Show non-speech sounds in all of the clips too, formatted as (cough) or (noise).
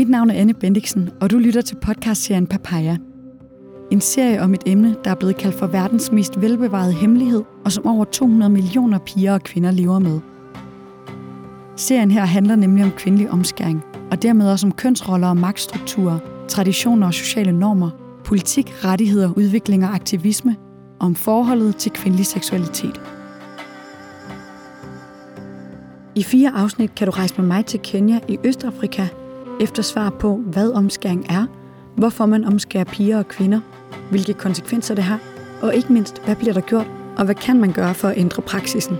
Mit navn er Anne Bendiksen, og du lytter til podcastserien Papaya. En serie om et emne, der er blevet kaldt for verdens mest velbevarede hemmelighed, og som over 200 millioner piger og kvinder lever med. Serien her handler nemlig om kvindelig omskæring, og dermed også om kønsroller og magtstrukturer, traditioner og sociale normer, politik, rettigheder, udvikling og aktivisme, og om forholdet til kvindelig seksualitet. I fire afsnit kan du rejse med mig til Kenya i Østafrika efter svar på, hvad omskæring er, hvorfor man omskærer piger og kvinder, hvilke konsekvenser det har, og ikke mindst, hvad bliver der gjort, og hvad kan man gøre for at ændre praksisen.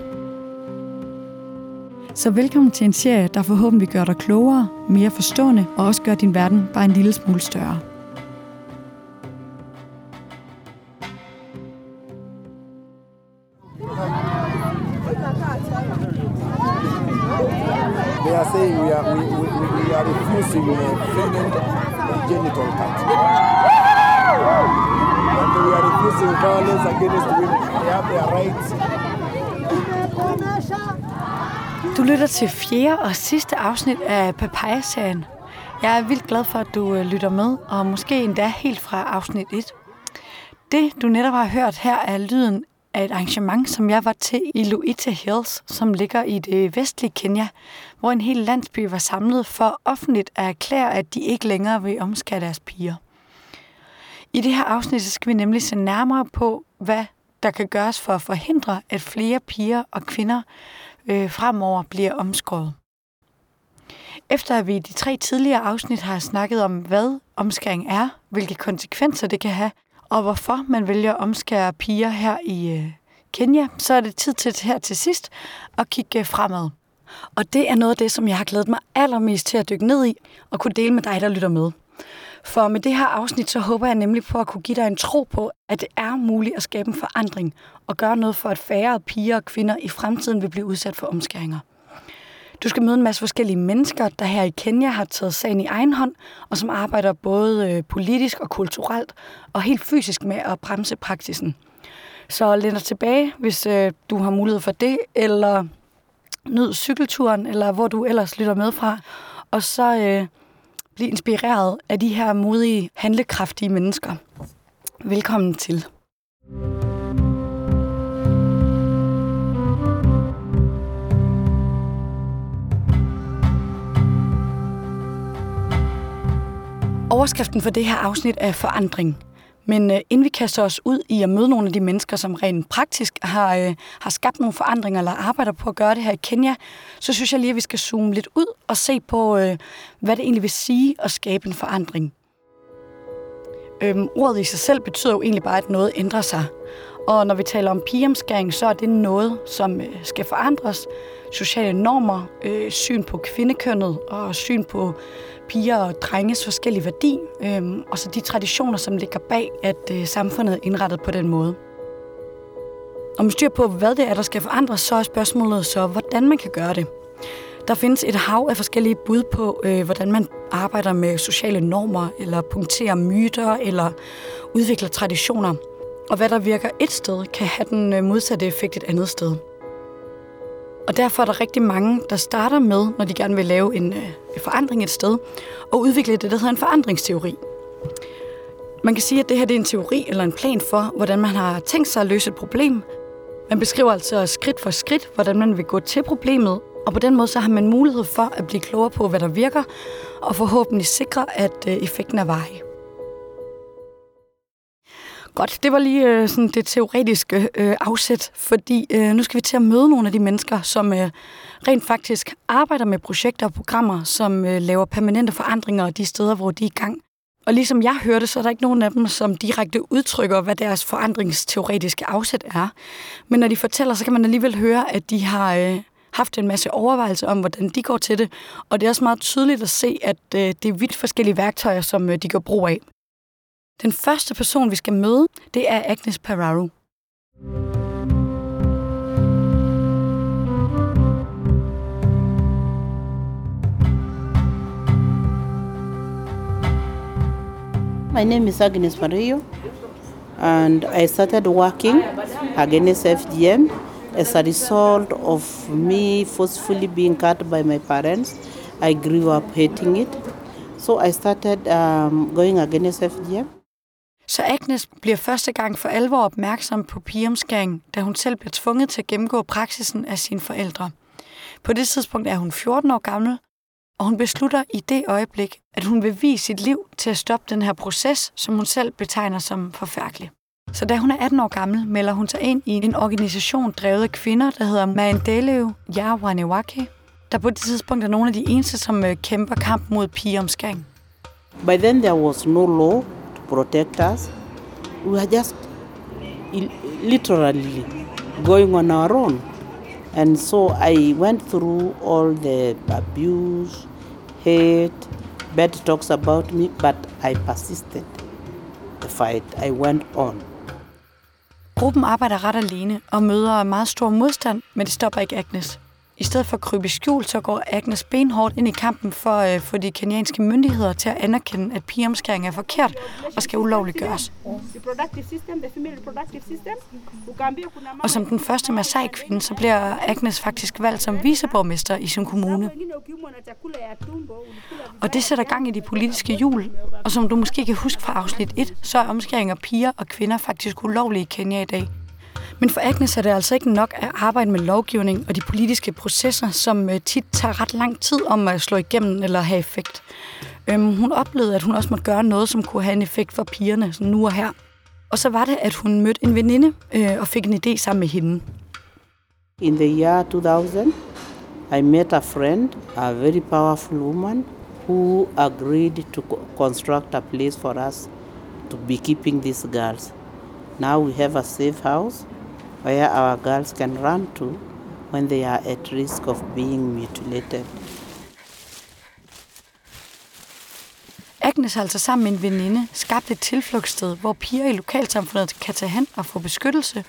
Så velkommen til en serie, der forhåbentlig gør dig klogere, mere forstående og også gør din verden bare en lille smule større. We are refusing uh, female genital cut. And we are refusing violence against women. They have their rights. Du lytter til fjerde og sidste afsnit af Papaya-serien. Jeg er vildt glad for, at du øh, lytter med, og måske endda helt fra afsnit 1. Det, du netop har hørt her, er lyden af et arrangement, som jeg var til i Luita Hills, som ligger i det vestlige Kenya, hvor en hel landsby var samlet for offentligt at erklære, at de ikke længere vil omskære deres piger. I det her afsnit skal vi nemlig se nærmere på, hvad der kan gøres for at forhindre, at flere piger og kvinder øh, fremover bliver omskåret. Efter at vi i de tre tidligere afsnit har snakket om, hvad omskæring er, hvilke konsekvenser det kan have, og hvorfor man vælger at omskære piger her i øh, Kenya, så er det tid til her til sidst at kigge øh, fremad. Og det er noget af det, som jeg har glædet mig allermest til at dykke ned i og kunne dele med dig, der lytter med. For med det her afsnit, så håber jeg nemlig på at kunne give dig en tro på, at det er muligt at skabe en forandring og gøre noget for, at færre piger og kvinder i fremtiden vil blive udsat for omskæringer. Du skal møde en masse forskellige mennesker, der her i Kenya har taget sagen i egen hånd, og som arbejder både øh, politisk og kulturelt og helt fysisk med at bremse praksisen. Så læn dig tilbage, hvis øh, du har mulighed for det, eller nyd cykelturen, eller hvor du ellers lytter med fra. Og så øh, bliv inspireret af de her modige, handlekraftige mennesker. Velkommen til. Overskriften for det her afsnit er forandring. Men øh, inden vi kaster os ud i at møde nogle af de mennesker, som rent praktisk har, øh, har skabt nogle forandringer eller arbejder på at gøre det her i Kenya, så synes jeg lige, at vi skal zoome lidt ud og se på, øh, hvad det egentlig vil sige at skabe en forandring. Øhm, ordet i sig selv betyder jo egentlig bare, at noget ændrer sig. Og når vi taler om pigeomskæring, så er det noget, som øh, skal forandres. Sociale normer, øh, syn på kvindekønnet og syn på piger og drenges forskellige værdi, øh, og så de traditioner, som ligger bag, at øh, samfundet er indrettet på den måde. Om vi styr på, hvad det er, der skal forandres, så er spørgsmålet så, hvordan man kan gøre det. Der findes et hav af forskellige bud på, øh, hvordan man arbejder med sociale normer, eller punkterer myter, eller udvikler traditioner. Og hvad der virker et sted, kan have den øh, modsatte effekt et andet sted. Og derfor er der rigtig mange, der starter med, når de gerne vil lave en øh, forandring et sted, og udvikle det, der hedder en forandringsteori. Man kan sige, at det her det er en teori eller en plan for, hvordan man har tænkt sig at løse et problem. Man beskriver altså skridt for skridt, hvordan man vil gå til problemet, og på den måde så har man mulighed for at blive klogere på, hvad der virker, og forhåbentlig sikre, at øh, effekten er varig. Godt, det var lige øh, sådan det teoretiske øh, afsæt, fordi øh, nu skal vi til at møde nogle af de mennesker, som øh, rent faktisk arbejder med projekter og programmer, som øh, laver permanente forandringer de steder, hvor de er i gang. Og ligesom jeg hørte, så er der ikke nogen af dem, som direkte udtrykker, hvad deres forandringsteoretiske afsæt er. Men når de fortæller, så kan man alligevel høre, at de har øh, haft en masse overvejelser om, hvordan de går til det. Og det er også meget tydeligt at se, at øh, det er vidt forskellige værktøjer, som øh, de gør brug af. Den første person, vi skal møde, det er Agnes Pararu. My name is Agnes Mario, and I started working against FGM as a result of me forcefully being cut by my parents. I grew up hating it. So I started um, going against FGM. Så Agnes bliver første gang for alvor opmærksom på pigeomskæring, da hun selv bliver tvunget til at gennemgå praksisen af sine forældre. På det tidspunkt er hun 14 år gammel, og hun beslutter i det øjeblik, at hun vil vise sit liv til at stoppe den her proces, som hun selv betegner som forfærdelig. Så da hun er 18 år gammel, melder hun sig ind i en organisation drevet af kvinder, der hedder Mandaleo Yawanewake, der på det tidspunkt er nogle af de eneste, som øh, kæmper kamp mod pigeomskæring. By then, there was no law protect us. We were just literally going on our own. And so I went through all the abuse, hate, bad talks about me, but I persisted. The fight, I went on. Gruppen arbejder ret alene og møder meget stor modstand, men det stopper ikke Agnes. I stedet for at krybe i skjul, så går Agnes benhårdt ind i kampen for at øh, få de kenyanske myndigheder til at anerkende, at pigeomskæring er forkert og skal ulovliggøres. gøres. Og som den første Masai-kvinde, så bliver Agnes faktisk valgt som viceborgmester i sin kommune. Og det sætter gang i de politiske hjul. Og som du måske kan huske fra afsnit 1, så er omskæring af piger og kvinder faktisk ulovlige i Kenya i dag. Men for Agnes er det altså ikke nok at arbejde med lovgivning og de politiske processer, som øh, tit tager ret lang tid om at slå igennem eller have effekt. Øhm, hun oplevede, at hun også måtte gøre noget, som kunne have en effekt for pigerne, sådan nu og her. Og så var det, at hun mødte en veninde øh, og fik en idé sammen med hende. In the year 2000, I met a friend, a very powerful woman, who agreed to construct a place for us to be keeping these girls. Now we have a safe house where our girls can run to when they are at risk of being mutilated. Agnes har altså sammen med en veninde skabt et tilflugtssted, hvor piger i lokalsamfundet kan tage hen og få beskyttelse,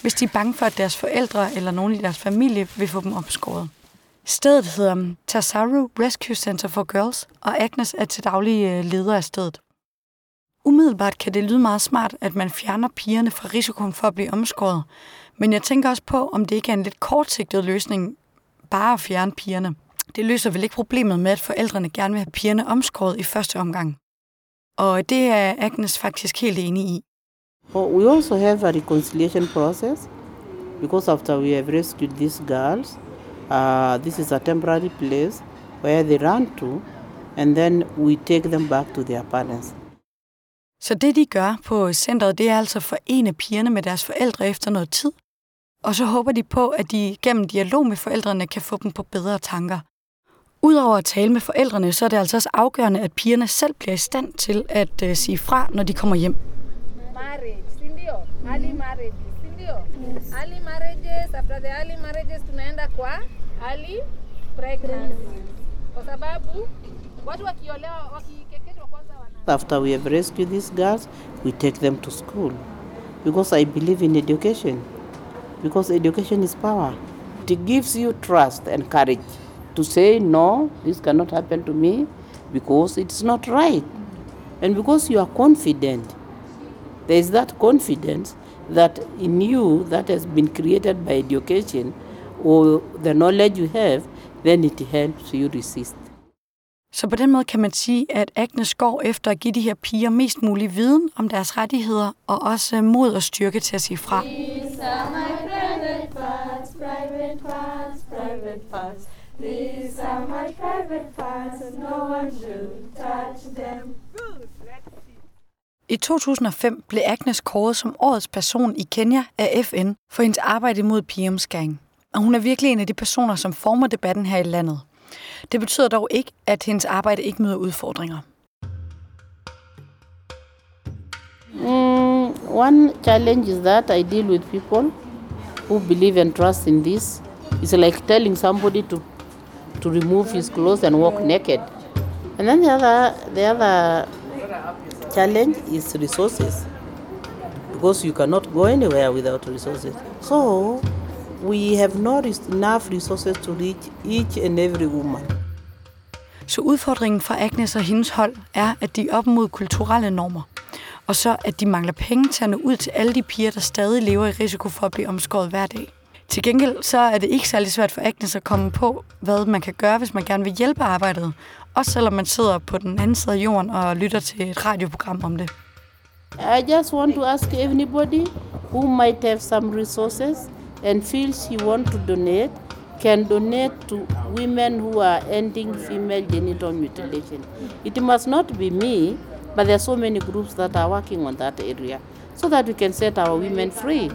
hvis de er bange for, at deres forældre eller nogen i deres familie vil få dem opskåret. Stedet hedder Tasaru Rescue Center for Girls, og Agnes er til daglig øh, leder af stedet. Umiddelbart kan det lyde meget smart, at man fjerner pigerne fra risikoen for at blive omskåret, men jeg tænker også på, om det ikke er en lidt kortsigtet løsning bare at fjerne pigerne. Det løser vel ikke problemet med, at forældrene gerne vil have pigerne omskåret i første omgang. Og det er Agnes faktisk helt enig i. Well, we also have a reconciliation process because after we have rescued these girls, uh, this is a temporary place where they run to, and then we take them back to their parents. Så det, de gør på centret, det er altså at forene pigerne med deres forældre efter noget tid. Og så håber de på, at de gennem dialog med forældrene kan få dem på bedre tanker. Udover at tale med forældrene, så er det altså også afgørende, at pigerne selv bliver i stand til at uh, sige fra, når de kommer hjem. marriage si ndio early marriages si ndio early marriages. After the early marriages tunaenda kwa? Early pregnancy kwa sababu watu wakiolewa wana After we have rescued these girls, we take them to school because I believe in education. Because education is power. It gives you trust and courage to say, no, this cannot happen to me because it's not right. And because you are confident, there is that confidence that in you that has been created by education or the knowledge you have, then it helps you resist. Så på den måde kan man sige, at Agnes går efter at give de her piger mest mulig viden om deres rettigheder, og også mod og styrke til at sige fra. I 2005 blev Agnes kåret som årets person i Kenya af FN for hendes arbejde mod pigeomskæring. Og hun er virkelig en af de personer, som former debatten her i landet. Det betyder dog ikke, at hendes arbejde ikke møder udfordringer. Mm, one challenge is that I deal with people who believe and trust in this. It's like telling somebody to to remove his clothes and walk naked. And then the other the other challenge is resources. Because you cannot go anywhere without resources. So we have not enough resources to reach each and every woman. Så udfordringen for Agnes og hendes hold er, at de er op mod kulturelle normer. Og så, at de mangler penge til at nå ud til alle de piger, der stadig lever i risiko for at blive omskåret hver dag. Til gengæld så er det ikke særlig svært for Agnes at komme på, hvad man kan gøre, hvis man gerne vil hjælpe arbejdet. Også selvom man sidder på den anden side af jorden og lytter til et radioprogram om det. I just want to ask anybody who might have some resources and feels he want to donate can donate to women who are ending female genital mutilation. It must not be me, but there are so many groups that are working on that area so that we can set our women free.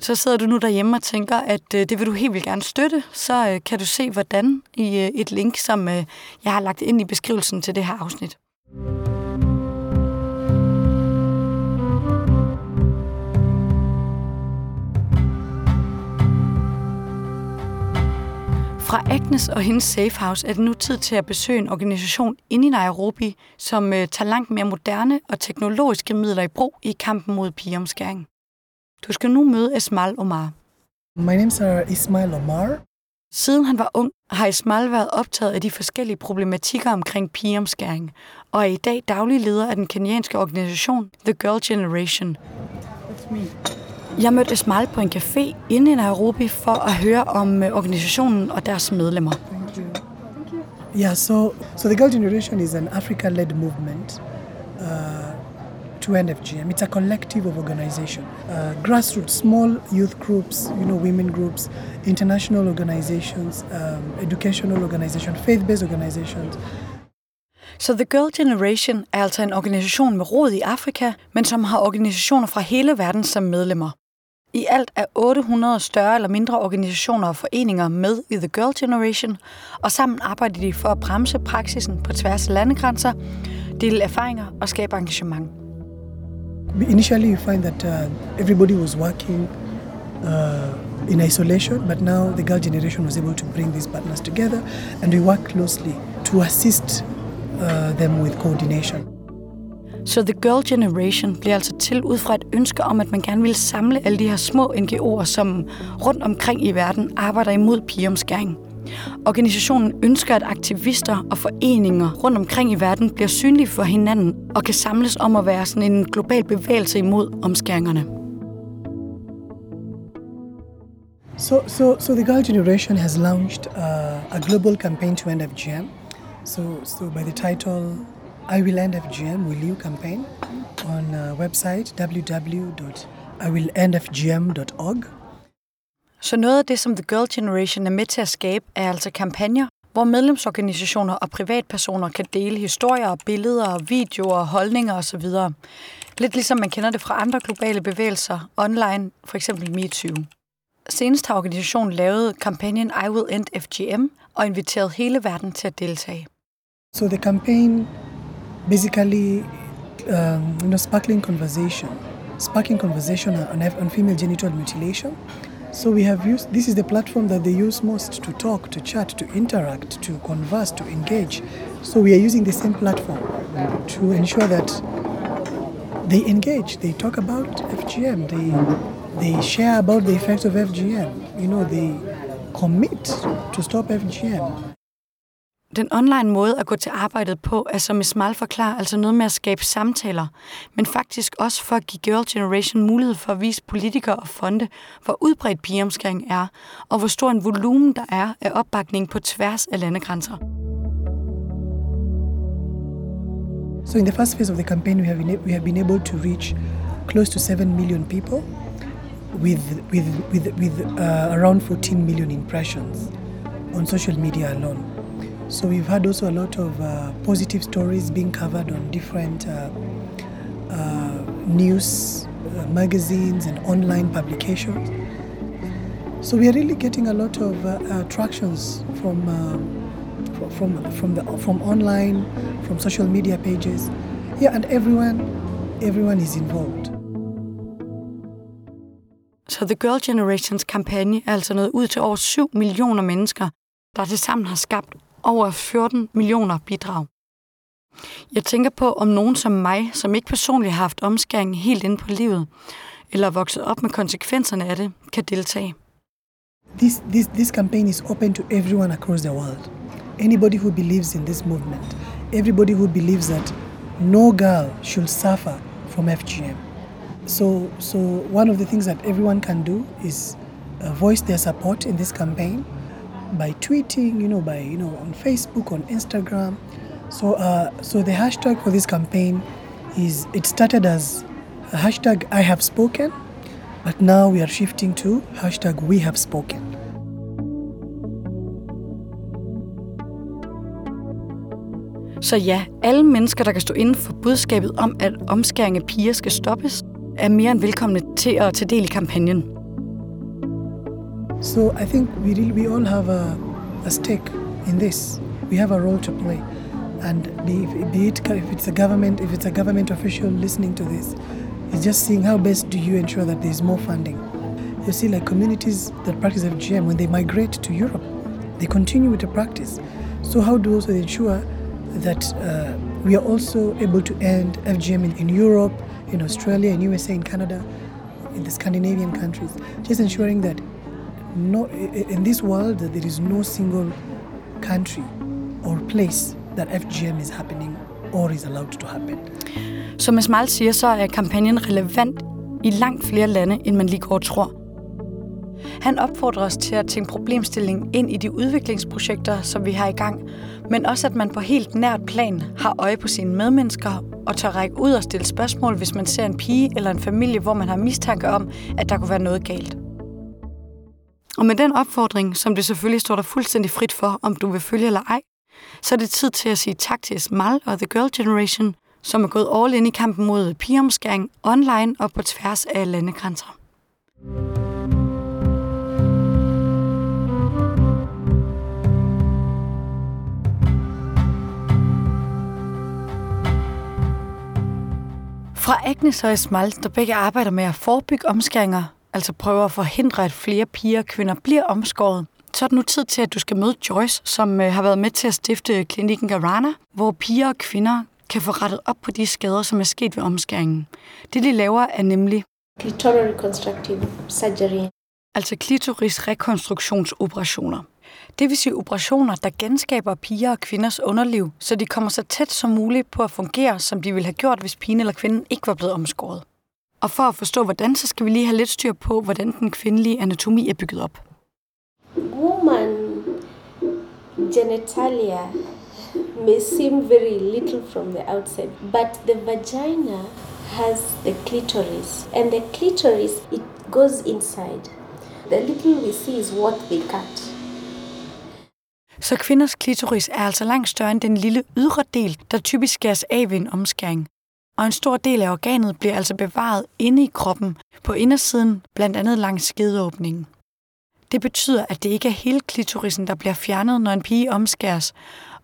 Så sidder du nu derhjemme og tænker, at øh, det vil du helt vildt gerne støtte, så øh, kan du se hvordan i øh, et link, som jeg har lagt ind i beskrivelsen til det her afsnit. Fra Agnes og hendes Safe House er det nu tid til at besøge en organisation inde i Nairobi, som øh, tager langt mere moderne og teknologiske midler i brug i kampen mod pigeomskæring. Du skal nu møde Esmal Omar. My name is uh, Ismail Omar. Siden han var ung, har Ismail været optaget af de forskellige problematikker omkring pigeomskæring, og er i dag daglig leder af den kenyanske organisation The Girl Generation. Jeg mødte Ismail på en café inde i Nairobi for at høre om øh, organisationen og deres medlemmer. Yeah, so so the Girl Generation is an Africa-led movement uh, to end FGM. It's a collective of organization, uh, grassroots, small youth groups, you know, women groups, international organizations, um, educational organizations, faith-based organizations. Så The Girl Generation er altså en organisation med rod i Afrika, men som har organisationer fra hele verden som medlemmer. I alt er 800 større eller mindre organisationer og foreninger med i The Girl Generation, og sammen arbejder de for at bremse praksisen på tværs af landegrænser, dele erfaringer og skabe engagement. We- Initially, you find that uh, everybody was working uh, in isolation, but now the Girl Generation was able to bring these partners together, and we work closely to assist uh, them with coordination. Så The Girl Generation bliver altså til ud fra et ønske om, at man gerne vil samle alle de her små NGO'er, som rundt omkring i verden arbejder imod pigeomskæring. Organisationen ønsker, at aktivister og foreninger rundt omkring i verden bliver synlige for hinanden og kan samles om at være sådan en global bevægelse imod omskæringerne. So, so, so the Girl Generation has launched uh, a global campaign to end FGM. So, so by the title "I Will End FGM, Will You?" campaign on uh, website www.iwillendfgm.org. Så noget af det, som The Girl Generation er med til at skabe, er altså kampagner, hvor medlemsorganisationer og privatpersoner kan dele historier, billeder, videoer, holdninger osv. Lidt ligesom man kender det fra andre globale bevægelser online, for eksempel MeToo. Senest har organisationen lavet kampagnen I Will End FGM og inviteret hele verden til at deltage. So the campaign basically, um, you know, sparkling conversation, sparking conversation on, on female genital mutilation. So we have used, this is the platform that they use most to talk, to chat, to interact, to converse, to engage. So we are using the same platform to ensure that they engage, they talk about FGM, they, they share about the effects of FGM, you know, they commit to stop FGM. Den online måde at gå til arbejdet på er, som Smal forklarer, altså noget med at skabe samtaler, men faktisk også for at give Girl Generation mulighed for at vise politikere og fonde, hvor udbredt pigeomskæring er, og hvor stor en volumen der er af opbakning på tværs af landegrænser. So in the first phase of the campaign, we have been, we have been able to reach close to 7 million people, with with with with uh, around 14 million impressions on social media alone. So we've had also a lot of uh, positive stories being covered on different uh, uh, news uh, magazines and online publications. So we are really getting a lot of uh, uh, from. Um, from from the from online, from social media pages. Yeah, and everyone everyone is involved. Så The Girl Generations kampagne er altså nået ud til over 7 millioner mennesker, der til sammen har skabt over 14 millioner bidrag. Jeg tænker på, om nogen som mig, som ikke personligt har haft omskæring helt inde på livet, eller vokset op med konsekvenserne af det, kan deltage. This this this campaign is open to everyone across the world. Anybody who believes in this movement, everybody who believes that no girl should suffer from FGM. So so one of the things that everyone can do is uh, voice their support in this campaign by tweeting, you know, by you know on Facebook, on Instagram. So uh, so the hashtag for this campaign is it started as hashtag I have spoken, but now we are shifting to hashtag we have spoken. Så ja, alle mennesker, der kan stå inden for budskabet om, at omskæring af piger skal stoppes, er mere end velkomne til at tage del i kampagnen. So I think we really, we all have a, a stake in this. We have a role to play, and be, be it if it's a government, if it's a government official listening to this, it's just seeing how best do you ensure that there's more funding. You see, like communities that practice FGM, when they migrate to Europe, they continue with the practice. So how do we also ensure that uh, we are also able to end FGM in, in Europe, in Australia, in USA, in Canada, in the Scandinavian countries, just ensuring that no, in this world there is no single country or place that FGM is happening or is allowed to happen. Som Esmal siger, så er kampagnen relevant i langt flere lande, end man lige går tror. Han opfordrer os til at tænke problemstillingen ind i de udviklingsprojekter, som vi har i gang, men også at man på helt nært plan har øje på sine medmennesker og tør række ud og stille spørgsmål, hvis man ser en pige eller en familie, hvor man har mistanke om, at der kunne være noget galt. Og med den opfordring, som det selvfølgelig står der fuldstændig frit for, om du vil følge eller ej, så er det tid til at sige tak til Esmal og The Girl Generation, som er gået all in i kampen mod pigeomskæring online og på tværs af landegrænser. Fra Agnes og Esmal, der begge arbejder med at forebygge omskæringer, altså prøver at forhindre, at flere piger og kvinder bliver omskåret, så er det nu tid til, at du skal møde Joyce, som øh, har været med til at stifte klinikken Garana, hvor piger og kvinder kan få rettet op på de skader, som er sket ved omskæringen. Det, de laver, er nemlig clitoral reconstructive surgery. altså klitorisrekonstruktionsoperationer. Det vil sige operationer, der genskaber piger og kvinders underliv, så de kommer så tæt som muligt på at fungere, som de ville have gjort, hvis pigen eller kvinden ikke var blevet omskåret. Og for at forstå hvordan, så skal vi lige have lidt styr på, hvordan den kvindelige anatomi er bygget op. Woman genitalia may seem very little from the outside, but the vagina has the clitoris, and the clitoris it goes inside. The little we see is what they cut. Så kvinders klitoris er altså langt større end den lille ydre del, der typisk skæres af ved en omskæring. Og en stor del af organet bliver altså bevaret inde i kroppen, på indersiden, blandt andet langs skedeåbningen. Det betyder, at det ikke er hele klitorisen, der bliver fjernet, når en pige omskæres,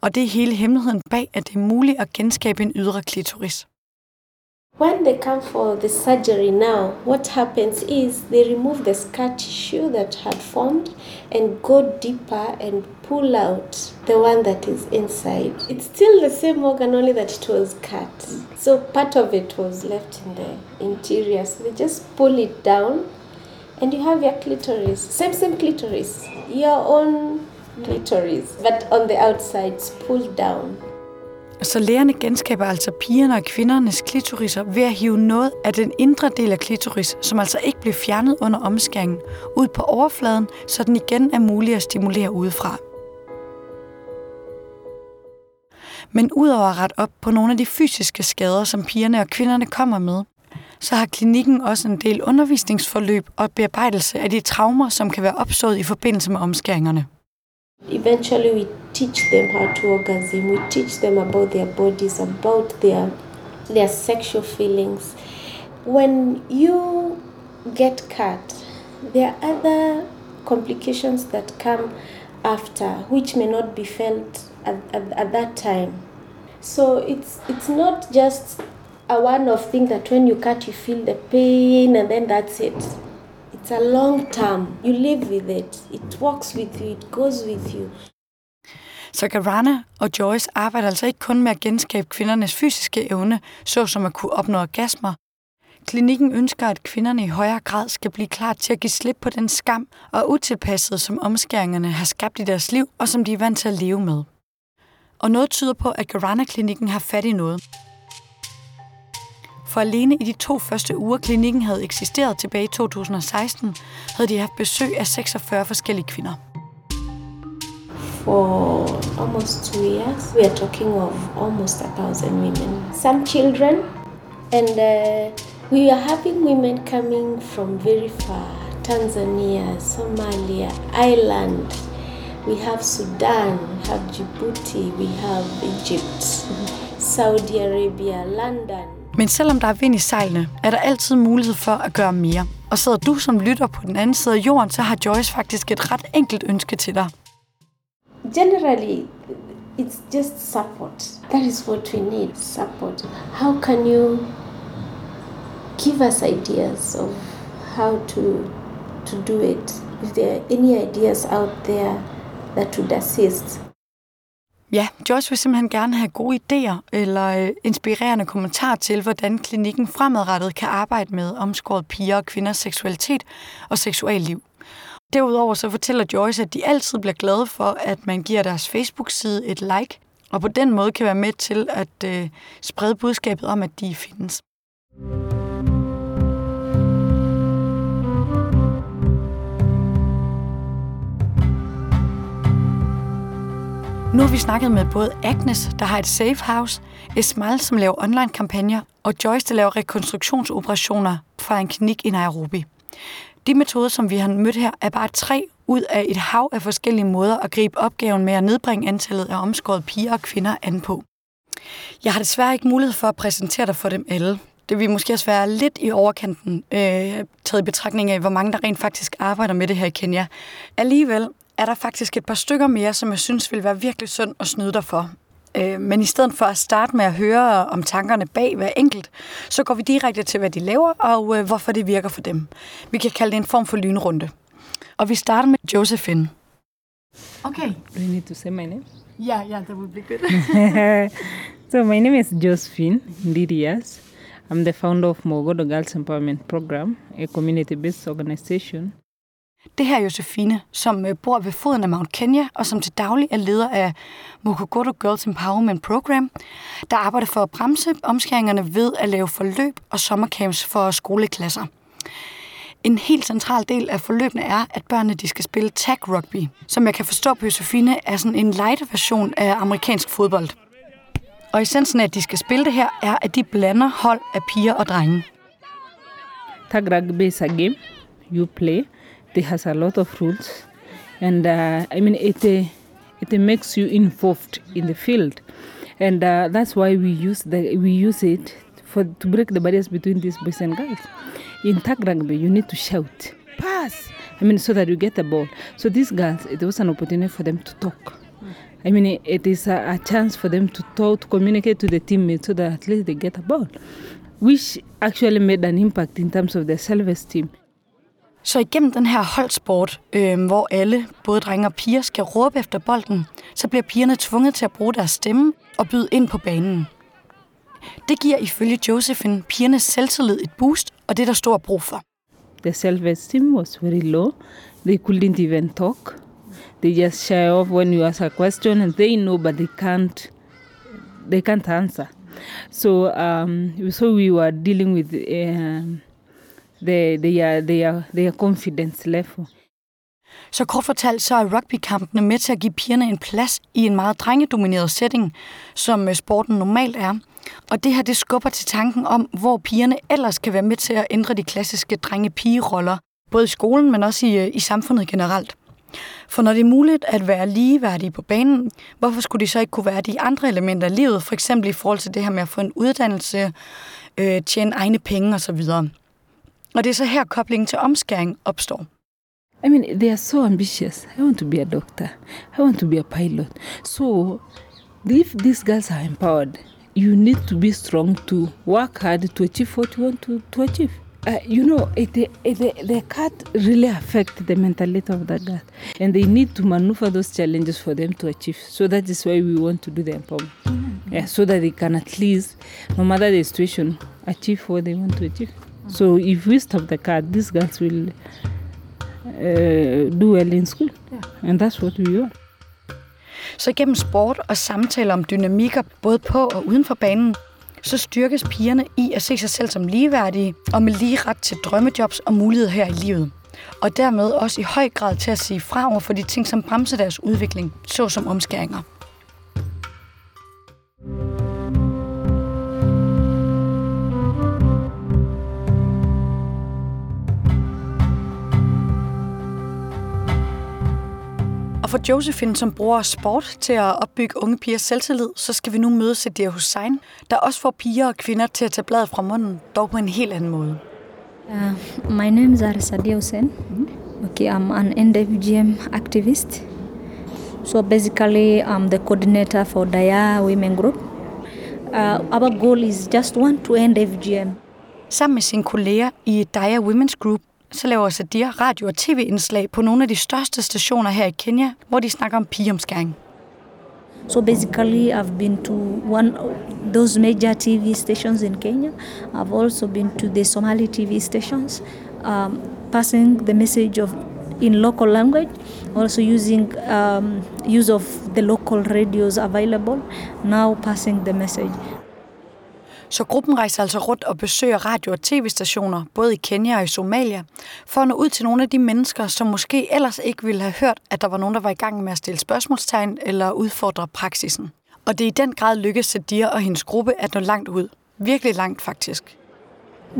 og det er hele hemmeligheden bag, at det er muligt at genskabe en ydre klitoris. When they come for the surgery now, what happens is they remove the scar tissue that had formed and go deeper and pull out the one that is inside. It's still the same organ, only that it was cut. So part of it was left in the interior. So they just pull it down and you have your clitoris. Same, same clitoris. Your own clitoris, but on the outside, it's pulled down. Så lægerne genskaber altså pigerne og kvindernes klitoriser ved at hive noget af den indre del af klitoris, som altså ikke blev fjernet under omskæringen, ud på overfladen, så den igen er mulig at stimulere udefra. Men udover at rette op på nogle af de fysiske skader, som pigerne og kvinderne kommer med, så har klinikken også en del undervisningsforløb og bearbejdelse af de traumer, som kan være opstået i forbindelse med omskæringerne. Eventually, we teach them how to orgasm. We teach them about their bodies, about their their sexual feelings. When you get cut, there are other complications that come after, which may not be felt at, at, at that time. So it's it's not just a one-off thing that when you cut, you feel the pain and then that's it. It's a long term. You live with it. It walks with you. It goes with you. Så Garana og Joyce arbejder altså ikke kun med at genskabe kvindernes fysiske evne, såsom at kunne opnå orgasmer. Klinikken ønsker, at kvinderne i højere grad skal blive klar til at give slip på den skam og utilpassede, som omskæringerne har skabt i deres liv, og som de er vant til at leve med. Og noget tyder på, at Garana-klinikken har fat i noget. For alene i de to første uger, klinikken havde eksisteret tilbage i 2016, havde de haft besøg af 46 forskellige kvinder. for almost two years. We are talking of almost a thousand women, some children, and uh, we are having women coming from very far Tanzania, Somalia, Ireland. We have Sudan, we have Djibouti, we have Egypt, Saudi Arabia, London. Men selvom der er vind i sejlene, er der altid mulighed for at gøre mere. Og sidder du som lytter på den anden side af jorden, så har Joyce faktisk et ret enkelt ønske til dig. Generally, it's just support. That is what we need support. How can you give us ideas of how to, to do it? If there are any ideas out there that would assist. Ja, Joyce vil simpelthen gerne have gode idéer eller øh, inspirerende kommentarer til, hvordan klinikken fremadrettet kan arbejde med omskåret piger og kvinders seksualitet og seksualliv. Derudover så fortæller Joyce, at de altid bliver glade for, at man giver deres Facebook-side et like, og på den måde kan være med til at øh, sprede budskabet om, at de findes. Nu har vi snakket med både Agnes, der har et safe house, Esmal, som laver online-kampagner, og Joyce, der laver rekonstruktionsoperationer fra en klinik i Nairobi. De metoder, som vi har mødt her, er bare tre ud af et hav af forskellige måder at gribe opgaven med at nedbringe antallet af omskårede piger og kvinder an på. Jeg har desværre ikke mulighed for at præsentere dig for dem alle. Det vil måske også være lidt i overkanten, øh, taget i betragtning af, hvor mange der rent faktisk arbejder med det her i Kenya. Alligevel er der faktisk et par stykker mere, som jeg synes vil være virkelig synd at snyde dig for. Øh, men i stedet for at starte med at høre om tankerne bag hver enkelt, så går vi direkte til, hvad de laver og øh, hvorfor det virker for dem. Vi kan kalde det en form for lynrunde. Og vi starter med Josephine. Okay. Do I need to say my name? Yeah, yeah, that would be good. (laughs) so my name is Josephine Ndidias. I'm the founder of Mogodo Girls Empowerment Program, a community-based organization. Det her er Josefine, som øh, bor ved foden af Mount Kenya, og som til daglig er leder af Mokogoto Girls Empowerment Program, der arbejder for at bremse omskæringerne ved at lave forløb og sommercamps for skoleklasser. En helt central del af forløbene er, at børnene de skal spille tag rugby, som jeg kan forstå på Josefine er sådan en light version af amerikansk fodbold. Og essensen af, at de skal spille det her, er, at de blander hold af piger og drenge. Tag rugby is a game you play. It has a lot of rules, and uh, I mean it. Uh, it makes you involved in the field, and uh, that's why we use the we use it for to break the barriers between these boys and girls. In tag rugby, you need to shout, pass. I mean, so that you get the ball. So these girls, it was an opportunity for them to talk. I mean, it, is a, a chance for them to talk, to communicate to the teammates, so that at least they get a ball, which actually made an impact in terms of their self-esteem. Så igennem den her holdsport, øh, hvor alle, både drenge og piger, skal råbe efter bolden, så bliver pigerne tvunget til at bruge deres stemme og byde ind på banen. Det giver ifølge Josephine pigernes selvtillid et boost, og det er der stor brug for. The self-esteem was very low. They couldn't even talk. They just shy off when you ask a question, and they know, but they can't. They can't answer. So, um, so we were dealing with Uh, the, their, their, their confidence level. Så kort fortalt, så er rugbykampene med til at give pigerne en plads i en meget drengedomineret setting, som øh, sporten normalt er. Og det her, det skubber til tanken om, hvor pigerne ellers kan være med til at ændre de klassiske drenge-pige-roller, både i skolen, men også i, øh, i samfundet generelt. For når det er muligt at være ligeværdige på banen, hvorfor skulle de så ikke kunne være de andre elementer af livet, for eksempel i forhold til det her med at få en uddannelse, øh, tjene egne penge osv. Og det er så her koblingen til omskæring opstår. I mean, they are so ambitious. I want to be a doctor. I want to be a pilot. So, if these girls are empowered, you need to be strong to work hard to achieve what you want to, to achieve. Uh, you know, it, it, it, they can't really affect the mentality of the girl. And they need to maneuver those challenges for them to achieve. So that is why we want to do the empowerment. Mm-hmm. Yeah, so that they can at least, no matter the situation, achieve what they want to achieve. So if we stop the car, these girls will uh, do well in school. Yeah. And that's what we want. Så gennem sport og samtaler om dynamikker, både på og uden for banen, så styrkes pigerne i at se sig selv som ligeværdige og med lige ret til drømmejobs og muligheder her i livet. og dermed også i høj grad til at sige fra over for de ting, som bremser deres udvikling, såsom omskæringer. For Josephine, som bruger sport til at opbygge unge pigers selvtillid, så skal vi nu møde Sadir Hussein, der også får piger og kvinder til at tage bladet fra munden, dog på en helt anden måde. Uh, my name is Arisadia Hussein. Okay, I'm an NWGM activist. So basically, I'm the coordinator for Daya Women Group. Uh, our goal is just one to end FGM. Sammen med sine kolleger i Daya Women's Group, så laver Sadir radio- og tv-indslag på nogle af de største stationer her i Kenya, hvor de snakker om pigeomskæring. So basically, I've been to one of those major TV stations in Kenya. I've also been to the Somali TV stations, um, passing the message of in local language, also using um, use of the local radios available. Now passing the message. Så gruppen rejser altså rundt og besøger radio- og tv-stationer, både i Kenya og i Somalia, for at nå ud til nogle af de mennesker, som måske ellers ikke ville have hørt, at der var nogen, der var i gang med at stille spørgsmålstegn eller udfordre praksisen. Og det er i den grad lykkedes Sadir og hendes gruppe at nå langt ud. Virkelig langt faktisk.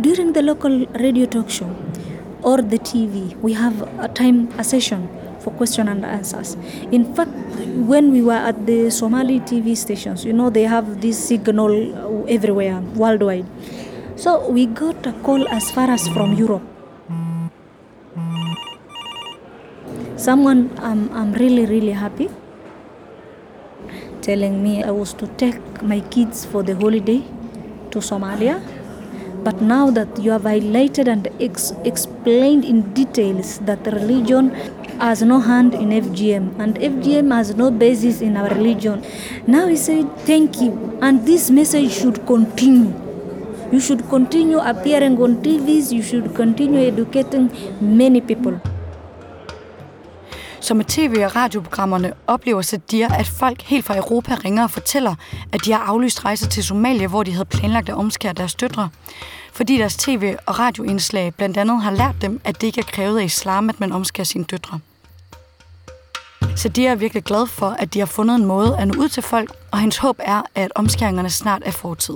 During the local radio talk show or the TV, we have a time, a session for question and answers. In fact, when we were at the Somali TV stations, you know, they have this signal everywhere, worldwide. So we got a call as far as from Europe. Someone um, I'm really, really happy telling me I was to take my kids for the holiday to Somalia. But now that you have highlighted and ex- explained in details that religion has no hand in FGM and FGM has no basis in our religion, now he said, Thank you. And this message should continue. You should continue appearing on TVs, you should continue educating many people. Så med tv- og radioprogrammerne oplever Sadir, at folk helt fra Europa ringer og fortæller, at de har aflyst rejser til Somalia, hvor de havde planlagt at omskære deres døtre. Fordi deres tv- og radioindslag blandt andet har lært dem, at det ikke er krævet af islam, at man omskærer sine døtre. Så de er virkelig glade for, at de har fundet en måde at nå ud til folk, og hendes håb er, at omskæringerne snart er fortid.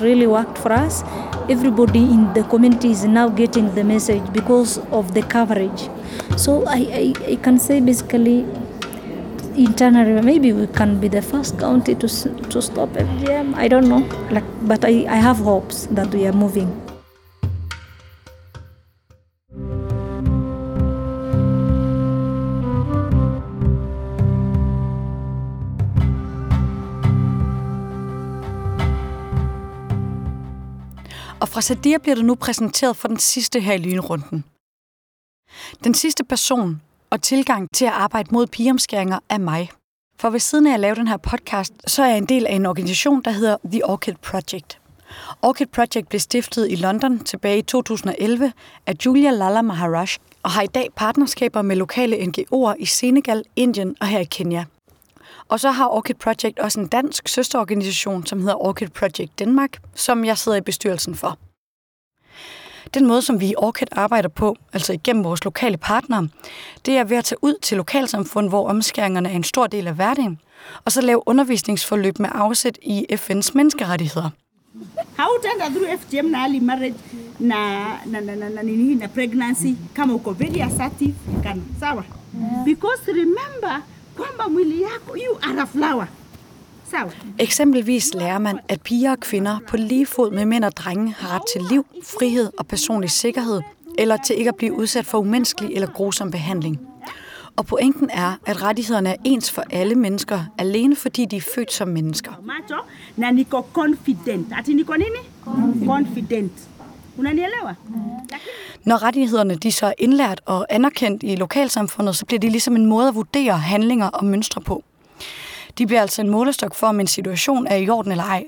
really worked for us. Everybody in the community is now getting the message because of the coverage. So I, I, I can say basically internally maybe we can be the first county to, to stop FGM. I don't know, like, but I, I have hopes that we are moving. Fra Sadir bliver du nu præsenteret for den sidste her i lynrunden. Den sidste person og tilgang til at arbejde mod pigeomskæringer er mig. For ved siden af at lave den her podcast, så er jeg en del af en organisation, der hedder The Orchid Project. Orchid Project blev stiftet i London tilbage i 2011 af Julia Lala Maharaj og har i dag partnerskaber med lokale NGO'er i Senegal, Indien og her i Kenya. Og så har Orchid Project også en dansk søsterorganisation, som hedder Orchid Project Danmark, som jeg sidder i bestyrelsen for. Den måde, som vi i Orchid arbejder på, altså igennem vores lokale partnere, det er ved at tage ud til lokalsamfund, hvor omskæringerne er en stor del af hverdagen, og så lave undervisningsforløb med afsæt i FN's menneskerettigheder. hautaenda through FGM na early marriage na na na na, na, nini, na pregnancy kama uko very assertive kan sawa? Because remember kwamba mwili yako you are a flower Eksempelvis lærer man, at piger og kvinder på lige fod med mænd og drenge har ret til liv, frihed og personlig sikkerhed, eller til ikke at blive udsat for umenneskelig eller grusom behandling. Og pointen er, at rettighederne er ens for alle mennesker, alene fordi de er født som mennesker. confident confident Når rettighederne de så er indlært og anerkendt i lokalsamfundet, så bliver de ligesom en måde at vurdere handlinger og mønstre på. De bliver altså en målestok for, om en situation er i orden eller ej.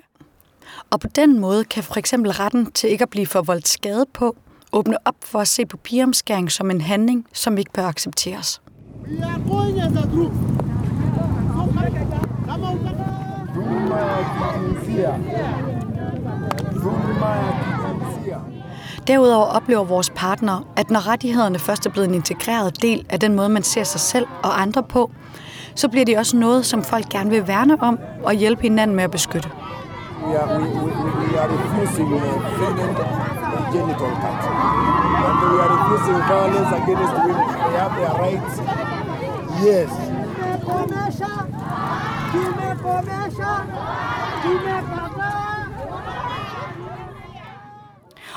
Og på den måde kan for eksempel retten til ikke at blive forvoldt skade på åbne op for at se på pigeomskæring som en handling, som ikke bør accepteres. Derudover oplever vores partner, at når rettighederne først er blevet en integreret del af den måde, man ser sig selv og andre på, så bliver det også noget, som folk gerne vil værne om og hjælpe hinanden med at beskytte. We are, we, we, we are refusing uh, feminine and genital cut. And we are refusing violence against women. They have their rights. Yes.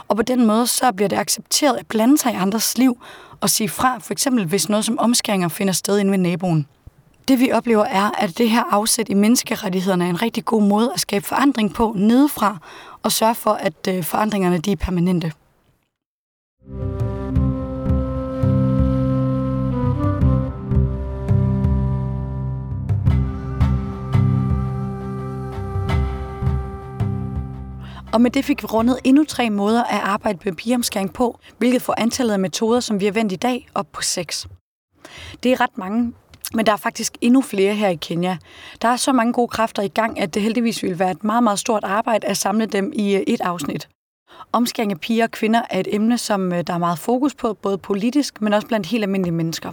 Og på den måde så bliver det accepteret at blande sig i andres liv og sige fra, for eksempel hvis noget som omskæringer finder sted inde ved naboen. Det vi oplever er, at det her afsæt i menneskerettighederne er en rigtig god måde at skabe forandring på nedefra og sørge for, at øh, forandringerne de er permanente. Og med det fik vi rundet endnu tre måder at arbejde med pigeomskæring på, hvilket får antallet af metoder, som vi har vendt i dag, op på seks. Det er ret mange, men der er faktisk endnu flere her i Kenya. Der er så mange gode kræfter i gang, at det heldigvis vil være et meget, meget stort arbejde at samle dem i øh, et afsnit. Omskæring af piger og kvinder er et emne, som øh, der er meget fokus på, både politisk, men også blandt helt almindelige mennesker.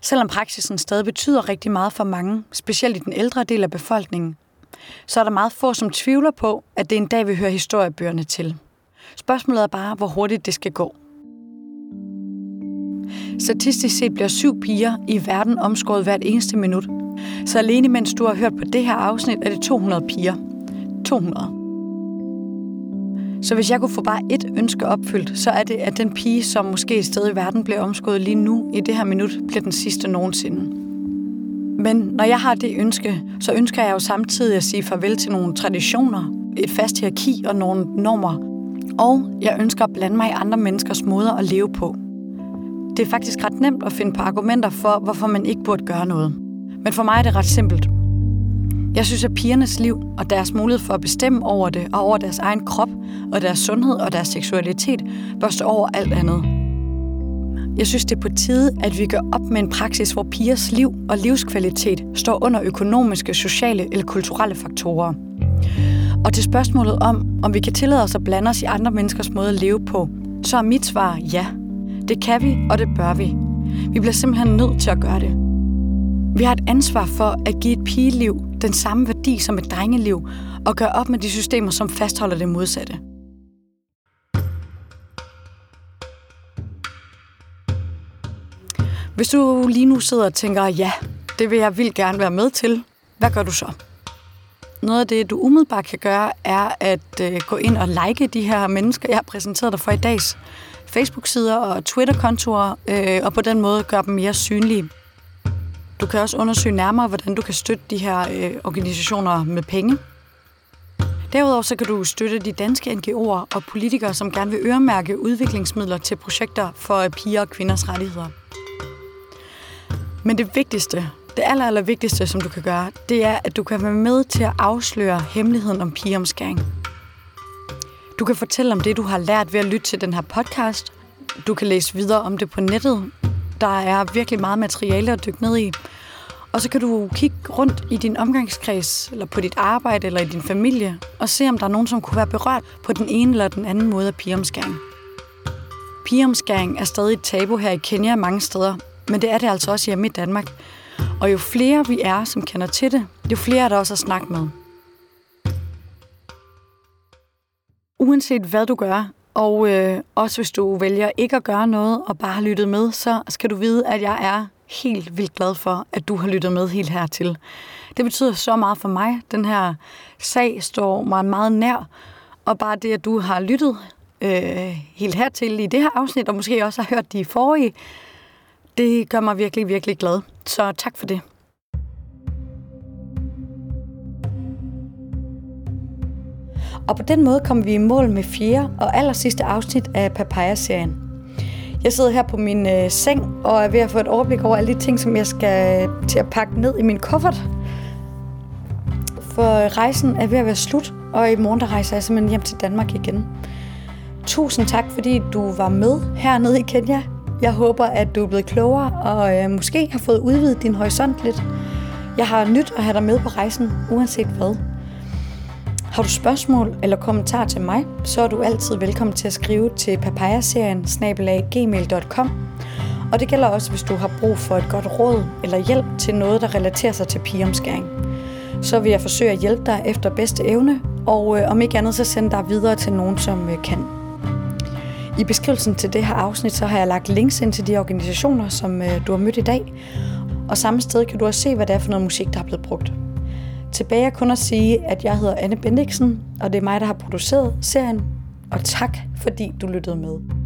Selvom praksisen stadig betyder rigtig meget for mange, specielt i den ældre del af befolkningen, så er der meget få, som tvivler på, at det en dag, vil høre historiebøgerne til. Spørgsmålet er bare, hvor hurtigt det skal gå. Statistisk set bliver syv piger i verden omskåret hvert eneste minut. Så alene mens du har hørt på det her afsnit, er det 200 piger. 200. Så hvis jeg kunne få bare et ønske opfyldt, så er det, at den pige, som måske et sted i verden bliver omskåret lige nu, i det her minut, bliver den sidste nogensinde. Men når jeg har det ønske, så ønsker jeg jo samtidig at sige farvel til nogle traditioner, et fast hierarki og nogle normer. Og jeg ønsker at blande mig i andre menneskers måder at leve på. Det er faktisk ret nemt at finde på argumenter for, hvorfor man ikke burde gøre noget. Men for mig er det ret simpelt. Jeg synes, at pigernes liv og deres mulighed for at bestemme over det, og over deres egen krop, og deres sundhed og deres seksualitet, bør stå over alt andet. Jeg synes, det er på tide, at vi gør op med en praksis, hvor pigers liv og livskvalitet står under økonomiske, sociale eller kulturelle faktorer. Og til spørgsmålet om, om vi kan tillade os at blande os i andre menneskers måde at leve på, så er mit svar ja. Det kan vi, og det bør vi. Vi bliver simpelthen nødt til at gøre det. Vi har et ansvar for at give et pigeliv den samme værdi som et drengeliv, og gøre op med de systemer, som fastholder det modsatte. Hvis du lige nu sidder og tænker, ja, det vil jeg vildt gerne være med til, hvad gør du så? Noget af det, du umiddelbart kan gøre, er at øh, gå ind og like de her mennesker, jeg har præsenteret dig for i dags Facebook-sider og Twitter-kontorer, øh, og på den måde gøre dem mere synlige. Du kan også undersøge nærmere, hvordan du kan støtte de her øh, organisationer med penge. Derudover så kan du støtte de danske NGO'er og politikere, som gerne vil øremærke udviklingsmidler til projekter for øh, piger og kvinders rettigheder. Men det vigtigste, det aller, aller vigtigste, som du kan gøre, det er, at du kan være med til at afsløre hemmeligheden om pigeomskæring. Du kan fortælle om det, du har lært ved at lytte til den her podcast. Du kan læse videre om det på nettet. Der er virkelig meget materiale at dykke ned i. Og så kan du kigge rundt i din omgangskreds, eller på dit arbejde, eller i din familie, og se, om der er nogen, som kunne være berørt på den ene eller den anden måde af pigeomskæring. Pigeomskæring er stadig et tabu her i Kenya mange steder, men det er det altså også hjemme i Danmark. Og jo flere vi er, som kender til det, jo flere er der også at snakke med. Uanset hvad du gør, og øh, også hvis du vælger ikke at gøre noget og bare har lyttet med, så skal du vide, at jeg er helt vildt glad for, at du har lyttet med helt hertil. Det betyder så meget for mig. Den her sag står mig meget nær, og bare det, at du har lyttet øh, helt hertil i det her afsnit, og måske også har hørt de forrige, det gør mig virkelig, virkelig glad. Så tak for det. Og på den måde kom vi i mål med fjerde og aller sidste afsnit af Papaya-serien. Jeg sidder her på min øh, seng og er ved at få et overblik over alle de ting, som jeg skal øh, til at pakke ned i min kuffert. For rejsen er ved at være slut, og i morgen der rejser jeg simpelthen hjem til Danmark igen. Tusind tak, fordi du var med hernede i Kenya. Jeg håber, at du er blevet klogere og øh, måske har fået udvidet din horisont lidt. Jeg har nyt at have dig med på rejsen, uanset hvad. Har du spørgsmål eller kommentar til mig, så er du altid velkommen til at skrive til papayaserien gmail.com. Og det gælder også, hvis du har brug for et godt råd eller hjælp til noget, der relaterer sig til pigeomskæring. Så vil jeg forsøge at hjælpe dig efter bedste evne, og øh, om ikke andet så sende dig videre til nogen, som øh, kan. I beskrivelsen til det her afsnit, så har jeg lagt links ind til de organisationer, som øh, du har mødt i dag. Og samme sted kan du også se, hvad det er for noget musik, der er blevet brugt. Tilbage er kun at sige, at jeg hedder Anne Bendiksen, og det er mig, der har produceret serien. Og tak, fordi du lyttede med.